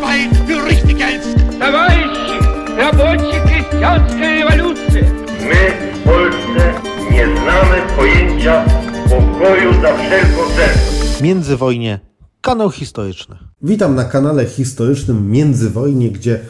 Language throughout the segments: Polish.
Arbeit für richtig hältst. Товарищи, рабочая крестьянская революция. My w Polsce nie znamy pojęcia pokoju za wszelką cenę. Międzywojnie. Kanał historyczny. Witam na kanale historycznym Międzywojnie, gdzie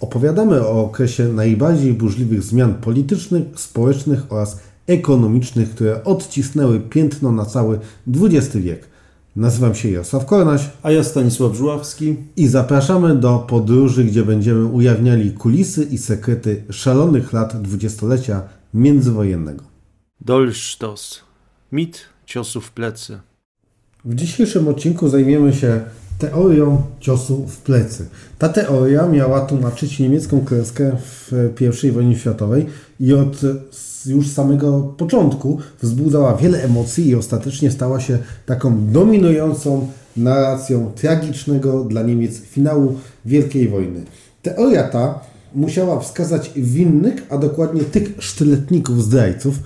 opowiadamy o okresie najbardziej burzliwych zmian politycznych, społecznych oraz ekonomicznych, które odcisnęły piętno na cały XX wiek. Nazywam się Jarosław Kornaś A ja Stanisław Żuławski. i zapraszamy do podróży, gdzie będziemy ujawniali kulisy i sekrety szalonych lat dwudziestolecia międzywojennego. Dolsztos. Mit ciosu w plecy. W dzisiejszym odcinku zajmiemy się teorią ciosu w plecy. Ta teoria miała tłumaczyć niemiecką klęskę w I wojnie światowej i od już samego początku wzbudzała wiele emocji i ostatecznie stała się taką dominującą narracją tragicznego dla Niemiec finału Wielkiej Wojny. Teoria ta musiała wskazać winnych, a dokładnie tych sztyletników zdrajców,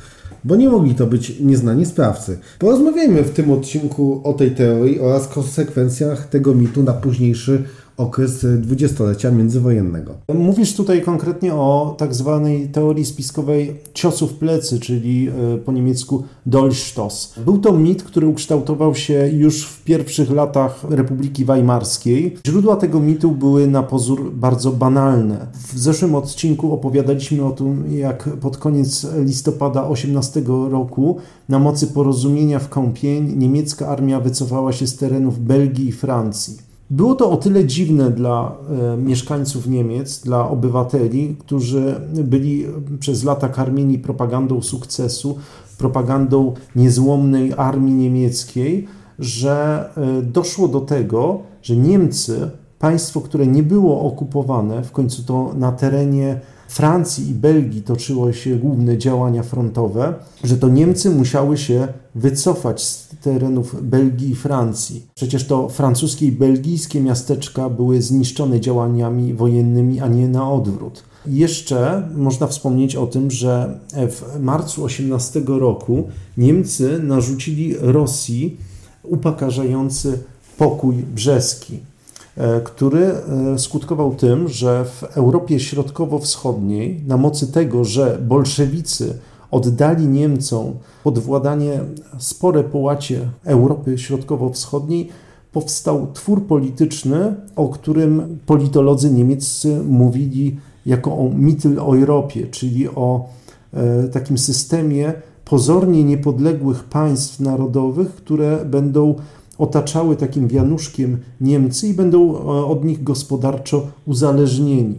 bo nie mogli to być nieznani sprawcy. Porozmawiajmy w tym odcinku o tej teorii oraz konsekwencjach tego mitu na późniejszy okres dwudziestolecia międzywojennego. Mówisz tutaj konkretnie o tak zwanej teorii spiskowej ciosu w plecy, czyli e, po niemiecku Dolchstoss. Był to mit, który ukształtował się już w pierwszych latach Republiki Weimarskiej. Źródła tego mitu były na pozór bardzo banalne. W zeszłym odcinku opowiadaliśmy o tym, jak pod koniec listopada 18 roku na mocy porozumienia w Kąpień niemiecka armia wycofała się z terenów Belgii i Francji. Było to o tyle dziwne dla e, mieszkańców Niemiec, dla obywateli, którzy byli przez lata karmieni propagandą sukcesu, propagandą niezłomnej armii niemieckiej, że e, doszło do tego, że Niemcy, państwo, które nie było okupowane, w końcu to na terenie Francji i Belgii toczyły się główne działania frontowe, że to Niemcy musiały się wycofać z terenów Belgii i Francji. Przecież to francuskie i belgijskie miasteczka były zniszczone działaniami wojennymi, a nie na odwrót. Jeszcze można wspomnieć o tym, że w marcu 18 roku Niemcy narzucili Rosji upokarzający pokój brzeski. E, który e, skutkował tym, że w Europie Środkowo-Wschodniej, na mocy tego, że bolszewicy oddali Niemcom pod władanie spore połacie Europy Środkowo-Wschodniej, powstał twór polityczny, o którym politolodzy niemieccy mówili jako o Mitteleuropie, czyli o e, takim systemie pozornie niepodległych państw narodowych, które będą otaczały takim wianuszkiem Niemcy i będą e, od nich gospodarczo uzależnieni.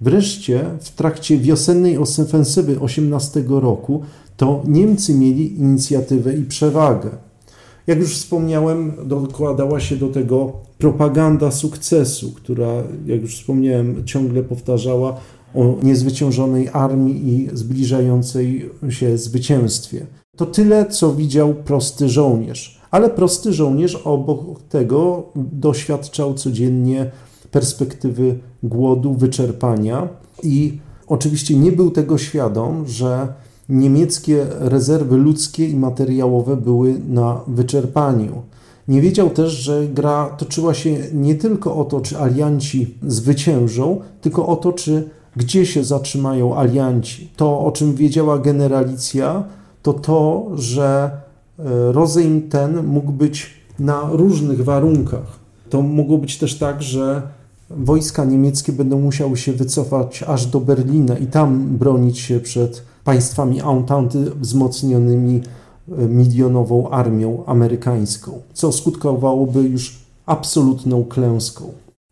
Wreszcie w trakcie wiosennej ofensywy 18 roku to Niemcy mieli inicjatywę i przewagę. Jak już wspomniałem, dokładała się do tego propaganda sukcesu, która, jak już wspomniałem, ciągle powtarzała o niezwyciężonej armii i zbliżającej się zwycięstwie. To tyle, co widział prosty żołnierz ale prosty żołnierz obok tego doświadczał codziennie perspektywy głodu, wyczerpania i oczywiście nie był tego świadom, że niemieckie rezerwy ludzkie i materiałowe były na wyczerpaniu. Nie wiedział też, że gra toczyła się nie tylko o to, czy alianci zwyciężą, tylko o to, czy gdzie się zatrzymają alianci. To, o czym wiedziała generalicja, to to, że rozejm ten mógł być na różnych warunkach. To mogło być też tak, że wojska niemieckie będą musiały się wycofać aż do Berlina i tam bronić się przed państwami Entente wzmocnionymi e, milionową armią amerykańską, co skutkowałoby już absolutną klęską.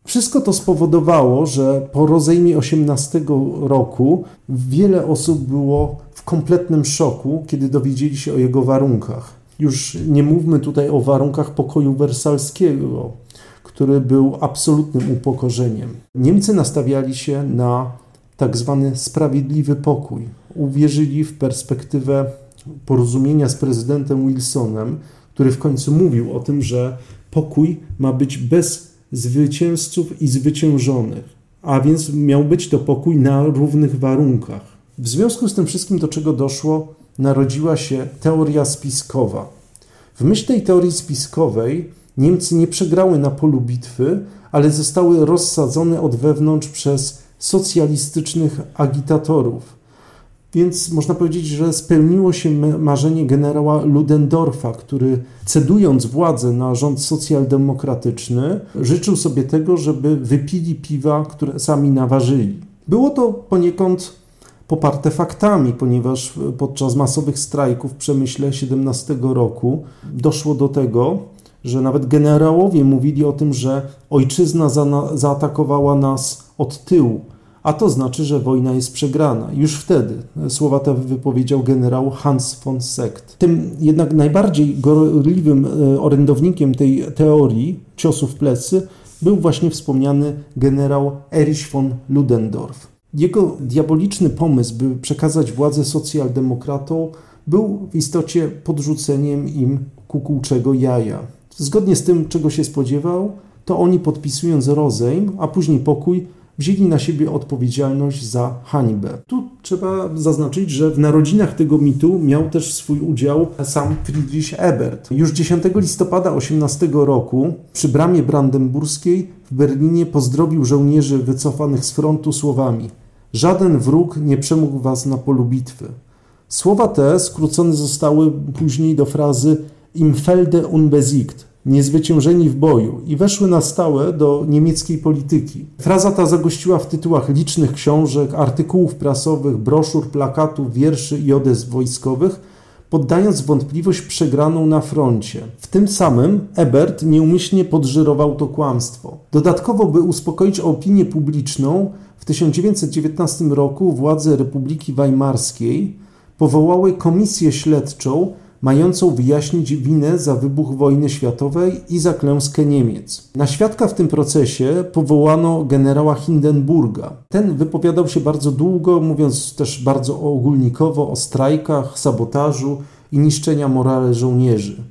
Wszystko to spowodowało, że po rozejmie 18 roku wiele osób było w kompletnym szoku, kiedy dowiedzieli się o jego warunkach. Już nie mówmy tutaj o warunkach pokoju wersalskiego, który był absolutnym upokorzeniem. Niemcy nastawiali się na tak zwany sprawiedliwy pokój. Uwierzyli w perspektywę porozumienia z prezydentem Wilsonem, który w końcu mówił o tym, że pokój ma być bez zwycięzców i zwyciężonych, a więc miał być to pokój na równych warunkach. W związku z tym wszystkim, do czego doszło, narodziła się teoria spiskowa. W myśl tej teorii spiskowej Niemcy nie przegrały na polu bitwy, ale zostały rozsadzone od wewnątrz przez socjalistycznych agitatorów. Więc można powiedzieć, że spełniło się marzenie generała Ludendorfa, który cedując władzę na rząd socjaldemokratyczny, życzył sobie tego, żeby wypili piwa, które sami naważyli. Było to poniekąd poparte faktami, ponieważ podczas masowych strajków w Przemyśle 17 roku doszło do tego, że nawet generałowie mówili o tym, że ojczyzna za zaatakowała nas od tyłu, a to znaczy, że wojna jest przegrana. Już wtedy słowa te wypowiedział generał Hans von Sekt. Tym jednak najbardziej gorliwym e, orędownikiem tej teorii ciosu w plecy był właśnie wspomniany generał Erich von Ludendorff. Jego diaboliczny pomysł, by przekazać władzę socjaldemokratom, był w istocie podrzuceniem im kukułczego jaja. Zgodnie z tym, czego się spodziewał, to oni podpisując rozejm, a później pokój, wzięli na siebie odpowiedzialność za hańbę. Tu trzeba zaznaczyć, że w narodzinach tego mitu miał też swój udział sam Friedrich Ebert. Już 10 listopada 18 roku przy bramie brandenburskiej w Berlinie pozdrowił żołnierzy wycofanych z frontu słowami Żaden wróg nie przemógł was na polu bitwy. Słowa te skrócone zostały później do frazy Im Felde unbesiegt, niezwyciężeni w boju i weszły na stałe do niemieckiej polityki. Fraza ta zagościła w tytułach licznych książek, artykułów prasowych, broszur, plakatów, wierszy i odezw wojskowych, poddając wątpliwość przegraną na froncie. W tym samym Ebert nieumyślnie podżyrował to kłamstwo. Dodatkowo, by uspokoić opinię publiczną, w 1919 roku władze Republiki Weimarskiej powołały komisję śledczą mającą wyjaśnić winę za wybuch wojny światowej i za klęskę Niemiec. Na świadka w tym procesie powołano generała Hindenburga. Ten wypowiadał się bardzo długo, mówiąc też bardzo ogólnikowo o strajkach, sabotażu i niszczenia morale żołnierzy.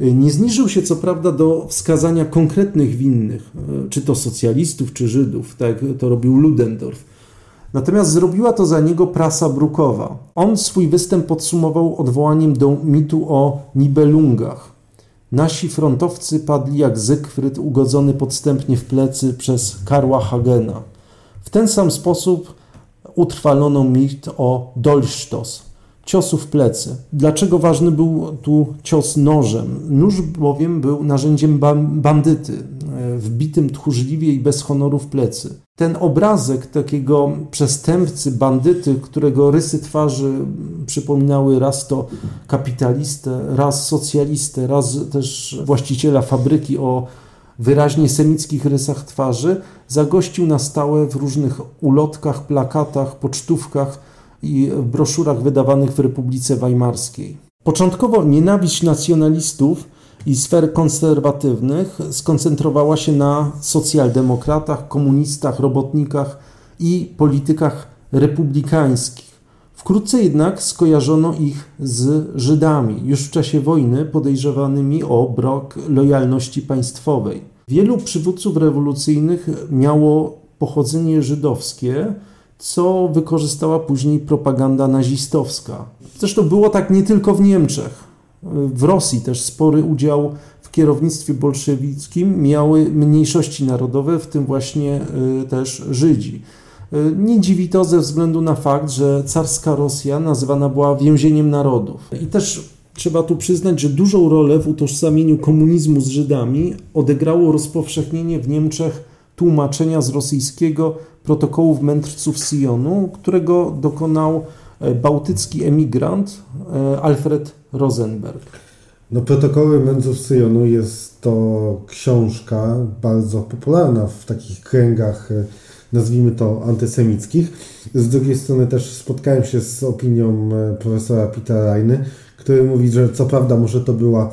Nie zniżył się co prawda do wskazania konkretnych winnych, czy to socjalistów, czy Żydów, tak to robił Ludendorff Natomiast zrobiła to za niego prasa brukowa. On swój występ podsumował odwołaniem do mitu o Nibelungach. Nasi frontowcy padli jak Zygfryd ugodzony podstępnie w plecy przez Karła Hagena. W ten sam sposób utrwalono mit o Dolchstoss, ciosu w plecy. Dlaczego ważny był tu cios nożem? Nóż bowiem był narzędziem bandyty, e, wbitym tchórzliwie i bez honoru w plecy. Ten obrazek takiego przestępcy, bandyty, którego rysy twarzy przypominały raz to kapitalistę, raz socjalistę, raz też właściciela fabryki o wyraźnie semickich rysach twarzy, zagościł na stałe w różnych ulotkach, plakatach, pocztówkach, i broszurach wydawanych w Republice Weimarskiej. Początkowo nienawiść nacjonalistów i sfer konserwatywnych skoncentrowała się na socjaldemokratach, komunistach, robotnikach i politykach republikańskich. Wkrótce jednak skojarzono ich z Żydami, już w czasie wojny podejrzewanymi o brak lojalności państwowej. Wielu przywódców rewolucyjnych miało pochodzenie żydowskie, co wykorzystała później propaganda nazistowska. Zresztą było tak nie tylko w Niemczech. W Rosji też spory udział w kierownictwie bolszewickim miały mniejszości narodowe, w tym właśnie y, też Żydzi. Y, nie dziwi to ze względu na fakt, że carska Rosja nazywana była więzieniem narodów. I też trzeba tu przyznać, że dużą rolę w utożsamieniu komunizmu z Żydami odegrało rozpowszechnienie w Niemczech tłumaczenia z rosyjskiego protokołów mędrców Sionu, którego dokonał e, bałtycki emigrant e, Alfred Rosenberg. No, protokoły mędrców Syjonu jest to książka bardzo popularna w takich kręgach, e, nazwijmy to antysemickich. Z drugiej strony też spotkałem się z opinią profesora Petera Rajny, który mówi, że co prawda może to była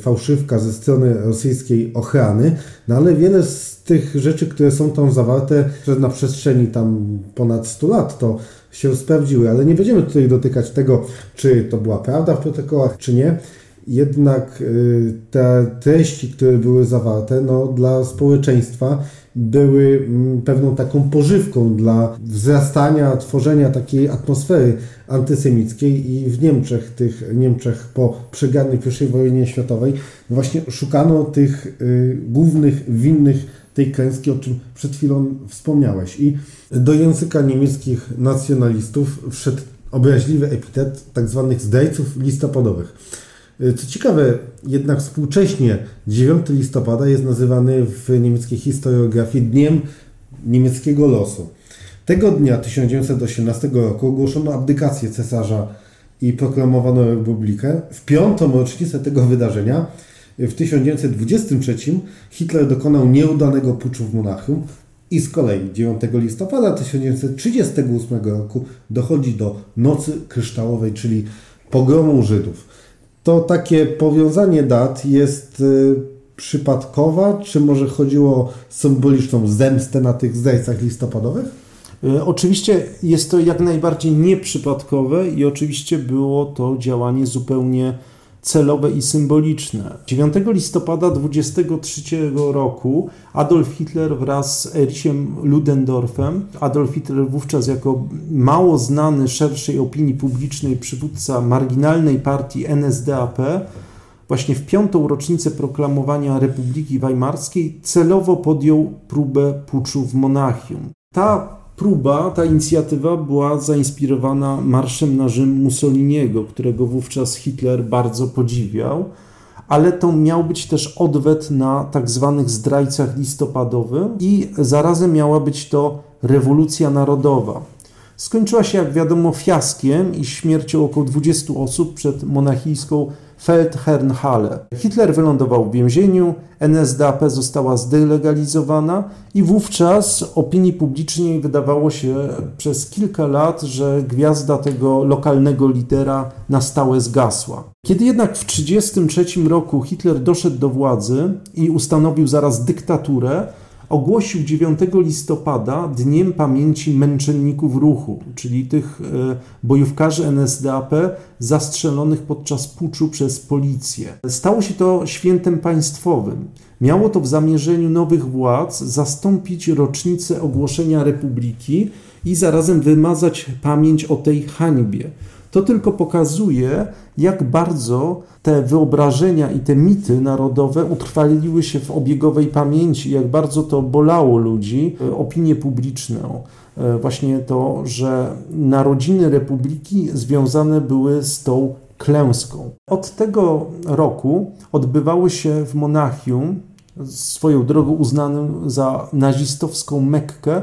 fałszywka ze strony rosyjskiej ochrany, no ale wiele z tych rzeczy, które są tam zawarte, na przestrzeni tam ponad 100 lat to się sprawdziły, ale nie będziemy tutaj dotykać tego, czy to była prawda w protokołach, czy nie. Jednak y, te treści, które były zawarte, no, dla społeczeństwa były mm, pewną taką pożywką dla wzrastania, tworzenia takiej atmosfery antysemickiej i w Niemczech, tych Niemczech po przegranej I wojnie światowej właśnie szukano tych y, głównych winnych tej klęski, o czym przed chwilą wspomniałeś. I do języka niemieckich nacjonalistów wszedł obraźliwy epitet tak zwanych zdrajców listopadowych. Y, co ciekawe, jednak współcześnie 9 listopada jest nazywany w niemieckiej historiografii Dniem Niemieckiego Losu. Tego dnia 1918 roku ogłoszono abdykację cesarza i proklamowano republikę. W piątą rocznicę tego wydarzenia w 1923 Hitler dokonał nieudanego puczu w Monachium i z kolei 9 listopada 1938 roku dochodzi do Nocy Kryształowej, czyli pogromu Żydów. To takie powiązanie dat jest y, przypadkowa, czy może chodziło o symboliczną zemstę na tych zdrajcach listopadowych? Y, oczywiście jest to jak najbardziej nieprzypadkowe i oczywiście było to działanie zupełnie celowe i symboliczne. 9 listopada 23 roku Adolf Hitler wraz z Erichem Ludendorffem, Adolf Hitler wówczas jako mało znany szerszej opinii publicznej przywódca marginalnej partii NSDAP, właśnie w piątą rocznicę proklamowania Republiki Weimarskiej celowo podjął próbę puczu w Monachium. Ta próba, ta inicjatywa była zainspirowana marszem na Rzym Mussoliniego, którego wówczas Hitler bardzo podziwiał, ale to miał być też odwet na tak zwanych zdrajcach listopadowych i zarazem miała być to rewolucja narodowa. Skończyła się, jak wiadomo, fiaskiem i śmiercią około 20 osób przed monachijską Feldherrnhalle. Hitler wylądował w więzieniu, NSDAP została zdelegalizowana i wówczas opinii publicznej wydawało się przez kilka lat, że gwiazda tego lokalnego lidera na stałe zgasła. Kiedy jednak w 1933 roku Hitler doszedł do władzy i ustanowił zaraz dyktaturę, ogłosił 9 listopada Dniem Pamięci Męczenników Ruchu, czyli tych e, bojówkarzy NSDAP zastrzelonych podczas puczu przez policję. Stało się to świętem państwowym. Miało to w zamierzeniu nowych władz zastąpić rocznicę ogłoszenia republiki i zarazem wymazać pamięć o tej hańbie. To tylko pokazuje, jak bardzo te wyobrażenia i te mity narodowe utrwaliły się w obiegowej pamięci, jak bardzo to bolało ludzi, e, opinię publiczną. E, właśnie to, że narodziny republiki związane były z tą klęską. Od tego roku odbywały się w Monachium, swoją drogą uznanym za nazistowską Mekkę,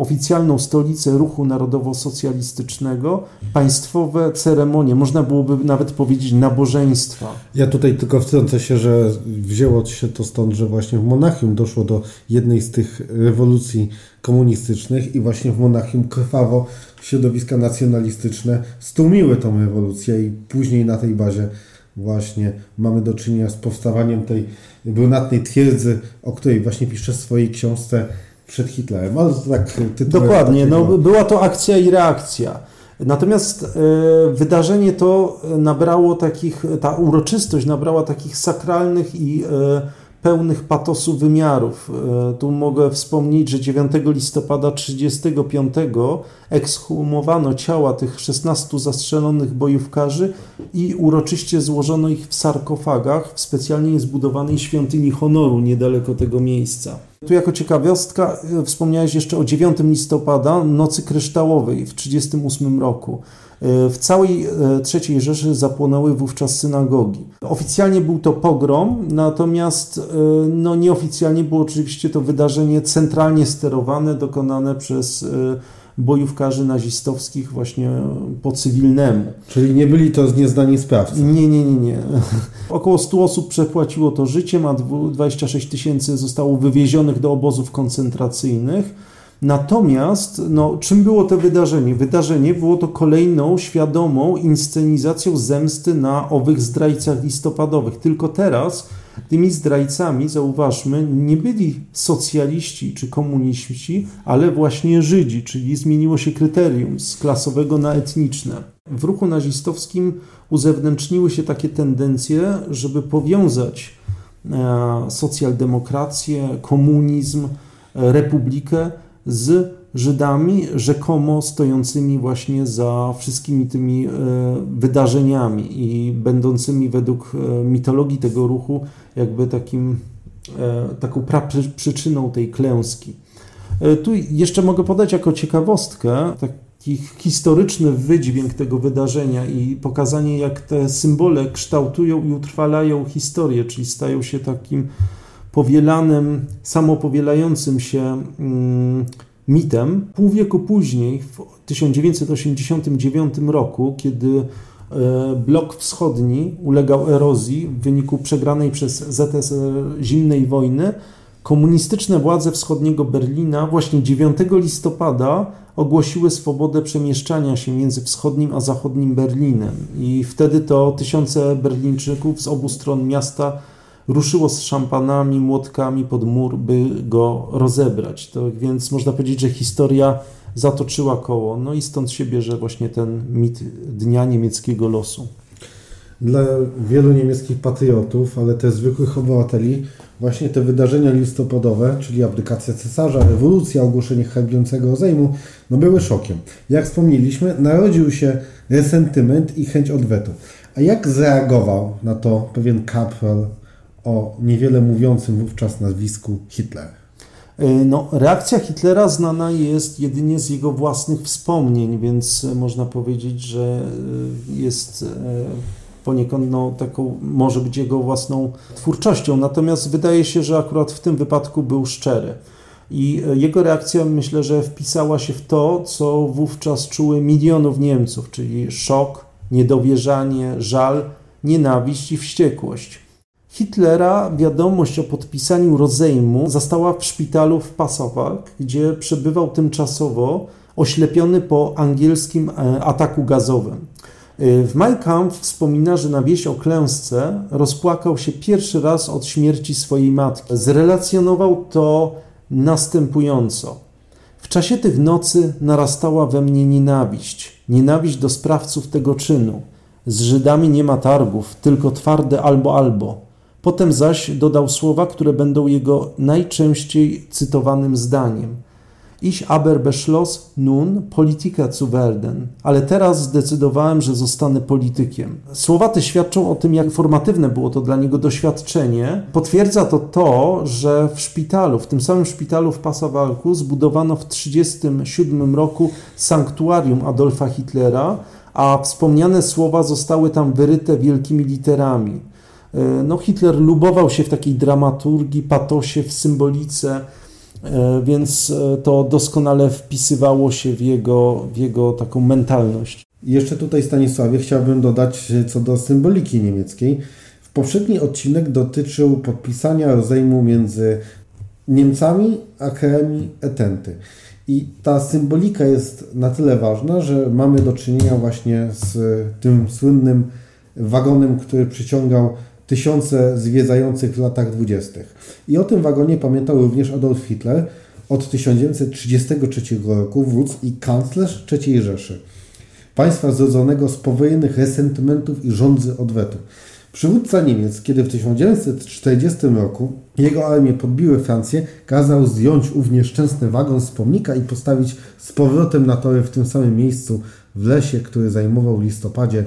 oficjalną stolicę ruchu narodowo-socjalistycznego, państwowe ceremonie, można byłoby nawet powiedzieć nabożeństwa. Ja tutaj tylko wtrącę się, że wzięło się to stąd, że właśnie w Monachium doszło do jednej z tych rewolucji komunistycznych i właśnie w Monachium krwawo środowiska nacjonalistyczne stłumiły tą rewolucję i później na tej bazie właśnie mamy do czynienia z powstawaniem tej brunatnej twierdzy, o której właśnie pisze w swojej książce przed Hitlerem. Ale tak Dokładnie, no, była to akcja i reakcja. Natomiast e, wydarzenie to nabrało takich, ta uroczystość nabrała takich sakralnych i e, pełnych patosu wymiarów. E, tu mogę wspomnieć, że 9 listopada 1935 ekshumowano ciała tych 16 zastrzelonych bojówkarzy i uroczyście złożono ich w sarkofagach w specjalnie zbudowanej świątyni honoru niedaleko tego miejsca. Tu jako ciekawostka e, wspomniałeś jeszcze o 9 listopada, Nocy Kryształowej w 1938 roku. E, w całej e, III Rzeszy zapłonęły wówczas synagogi. Oficjalnie był to pogrom, natomiast no, nieoficjalnie było oczywiście to wydarzenie centralnie sterowane, dokonane przez bojówkarzy nazistowskich właśnie po cywilnemu. Czyli nie byli to nieznani sprawcy? Nie, nie, nie, nie. Około 100 osób przepłaciło to życiem, a 26 tysięcy zostało wywiezionych do obozów koncentracyjnych. Natomiast, no, czym było to wydarzenie? Wydarzenie było to kolejną świadomą inscenizacją zemsty na owych zdrajcach listopadowych. Tylko teraz Tymi zdrajcami, zauważmy, nie byli socjaliści czy komuniści, ale właśnie Żydzi, czyli zmieniło się kryterium z klasowego na etniczne. W ruchu nazistowskim uzewnętrzniły się takie tendencje, żeby powiązać e, socjaldemokrację, komunizm, e, republikę z Żydami, rzekomo stojącymi właśnie za wszystkimi tymi e, wydarzeniami i będącymi według e, mitologii tego ruchu jakby takim, e, taką przyczyną tej klęski. Tu jeszcze mogę podać jako ciekawostkę taki historyczny wydźwięk tego wydarzenia i pokazanie, jak te symbole kształtują i utrwalają historię, czyli stają się takim powielanym, samopowielającym się mm, mitem. Pół wieku później, w 1989 roku, kiedy e, blok wschodni ulegał erozji w wyniku przegranej przez ZSR zimnej wojny, komunistyczne władze wschodniego Berlina właśnie 9 listopada ogłosiły swobodę przemieszczania się między wschodnim a zachodnim Berlinem. I wtedy to tysiące Berlińczyków z obu stron miasta ruszyło z szampanami, młotkami pod mur, by go rozebrać. To więc można powiedzieć, że historia zatoczyła koło. No i stąd się bierze właśnie ten mit Dnia Niemieckiego Losu. Dla wielu niemieckich patriotów, ale też zwykłych obywateli, właśnie te wydarzenia listopadowe, czyli abdykacja cesarza, rewolucja, ogłoszenie hańbiącego Zejmu, no były szokiem. Jak wspomnieliśmy, narodził się resentyment i chęć odwetu. A jak zareagował na to pewien kapral o niewiele mówiącym wówczas nazwisku Hitler. E, no, reakcja Hitlera znana jest jedynie z jego własnych wspomnień, więc można powiedzieć, że e, jest e, poniekąd no, taką, może być jego własną twórczością. Natomiast wydaje się, że akurat w tym wypadku był szczery. I jego reakcja myślę, że wpisała się w to, co wówczas czuły milionów Niemców, czyli szok, niedowierzanie, żal, nienawiść i wściekłość. Hitlera wiadomość o podpisaniu rozejmu zastała w szpitalu w Passauer, gdzie przebywał tymczasowo oślepiony po angielskim e, ataku gazowym. E, w Mein Kampf wspomina, że na wieś o klęsce rozpłakał się pierwszy raz od śmierci swojej matki. Zrelacjonował to następująco. W czasie tych nocy narastała we mnie nienawiść, nienawiść do sprawców tego czynu. Z Żydami nie ma targów, tylko twarde albo albo. Potem zaś dodał słowa, które będą jego najczęściej cytowanym zdaniem. Ich aber beschloss nun, Politika zu werden. Ale teraz zdecydowałem, że zostanę politykiem. Słowa te świadczą o tym, jak formatywne było to dla niego doświadczenie. Potwierdza to to, że w szpitalu, w tym samym szpitalu w Passawalku zbudowano w 1937 roku sanktuarium Adolfa Hitlera, a wspomniane słowa zostały tam wyryte wielkimi literami. E, no, Hitler lubował się w takiej dramaturgii, patosie, w symbolice, e, więc e, to doskonale wpisywało się w jego, w jego taką mentalność. jeszcze tutaj, Stanisławie, chciałbym dodać co do symboliki niemieckiej. W poprzedni odcinek dotyczył podpisania rozejmu między Niemcami a krajami Etenty. I ta symbolika jest na tyle ważna, że mamy do czynienia właśnie z tym słynnym wagonem, który przyciągał tysiące zwiedzających w latach dwudziestych. I o tym wagonie pamiętał również Adolf Hitler od 1933 roku, wódz i kanclerz III Rzeszy. Państwa zrodzonego z powojennych resentymentów i rządzy odwetu. Przywódca Niemiec, kiedy w 1940 roku jego armie podbiły Francję, kazał zdjąć ów nieszczęsny wagon z pomnika i postawić z powrotem na tory w tym samym miejscu w lesie, który zajmował w listopadzie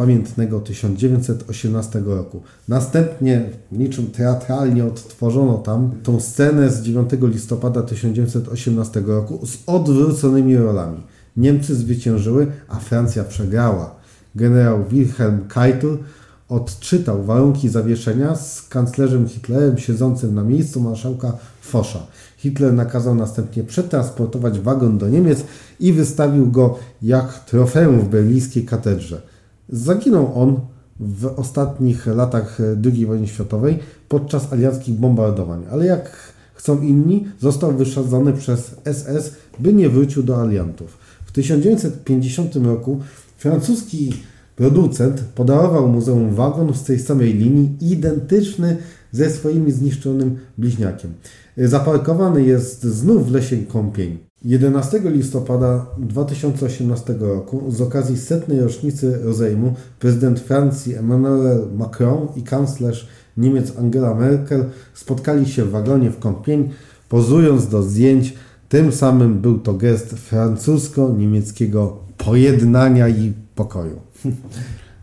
pamiętnego 1918 roku. Następnie, niczym teatralnie odtworzono tam tą scenę z 9 listopada 1918 roku z odwróconymi rolami. Niemcy zwyciężyły, a Francja przegrała. Generał Wilhelm Keitel odczytał warunki zawieszenia z kanclerzem Hitlerem siedzącym na miejscu marszałka Fosza. Hitler nakazał następnie przetransportować wagon do Niemiec i wystawił go jak trofeum w berlińskiej katedrze. Zaginął on w ostatnich latach II wojny światowej podczas alianckich bombardowań, ale jak chcą inni, został wysadzony przez SS, by nie wrócił do aliantów. W 1950 roku francuski producent podarował muzeum wagon z tej samej linii, identyczny ze swoim zniszczonym bliźniakiem. Zaparkowany jest znów w lesie Kąpień. 11 listopada 2018 roku z okazji setnej rocznicy rozejmu prezydent Francji Emmanuel Macron i kanclerz Niemiec Angela Merkel spotkali się w wagonie w Kąpień pozując do zdjęć. Tym samym był to gest francusko-niemieckiego pojednania i pokoju.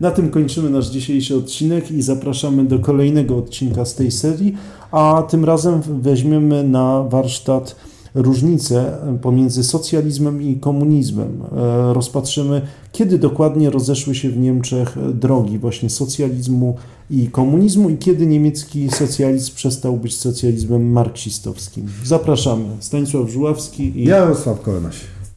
Na tym kończymy nasz dzisiejszy odcinek i zapraszamy do kolejnego odcinka z tej serii, a tym razem weźmiemy na warsztat różnice pomiędzy socjalizmem i komunizmem. E, Rozpatrzymy, kiedy dokładnie rozeszły się w Niemczech drogi właśnie socjalizmu i komunizmu i kiedy niemiecki socjalizm przestał być socjalizmem marksistowskim. Zapraszamy. Stanisław Żuławski i Jarosław Kornaś.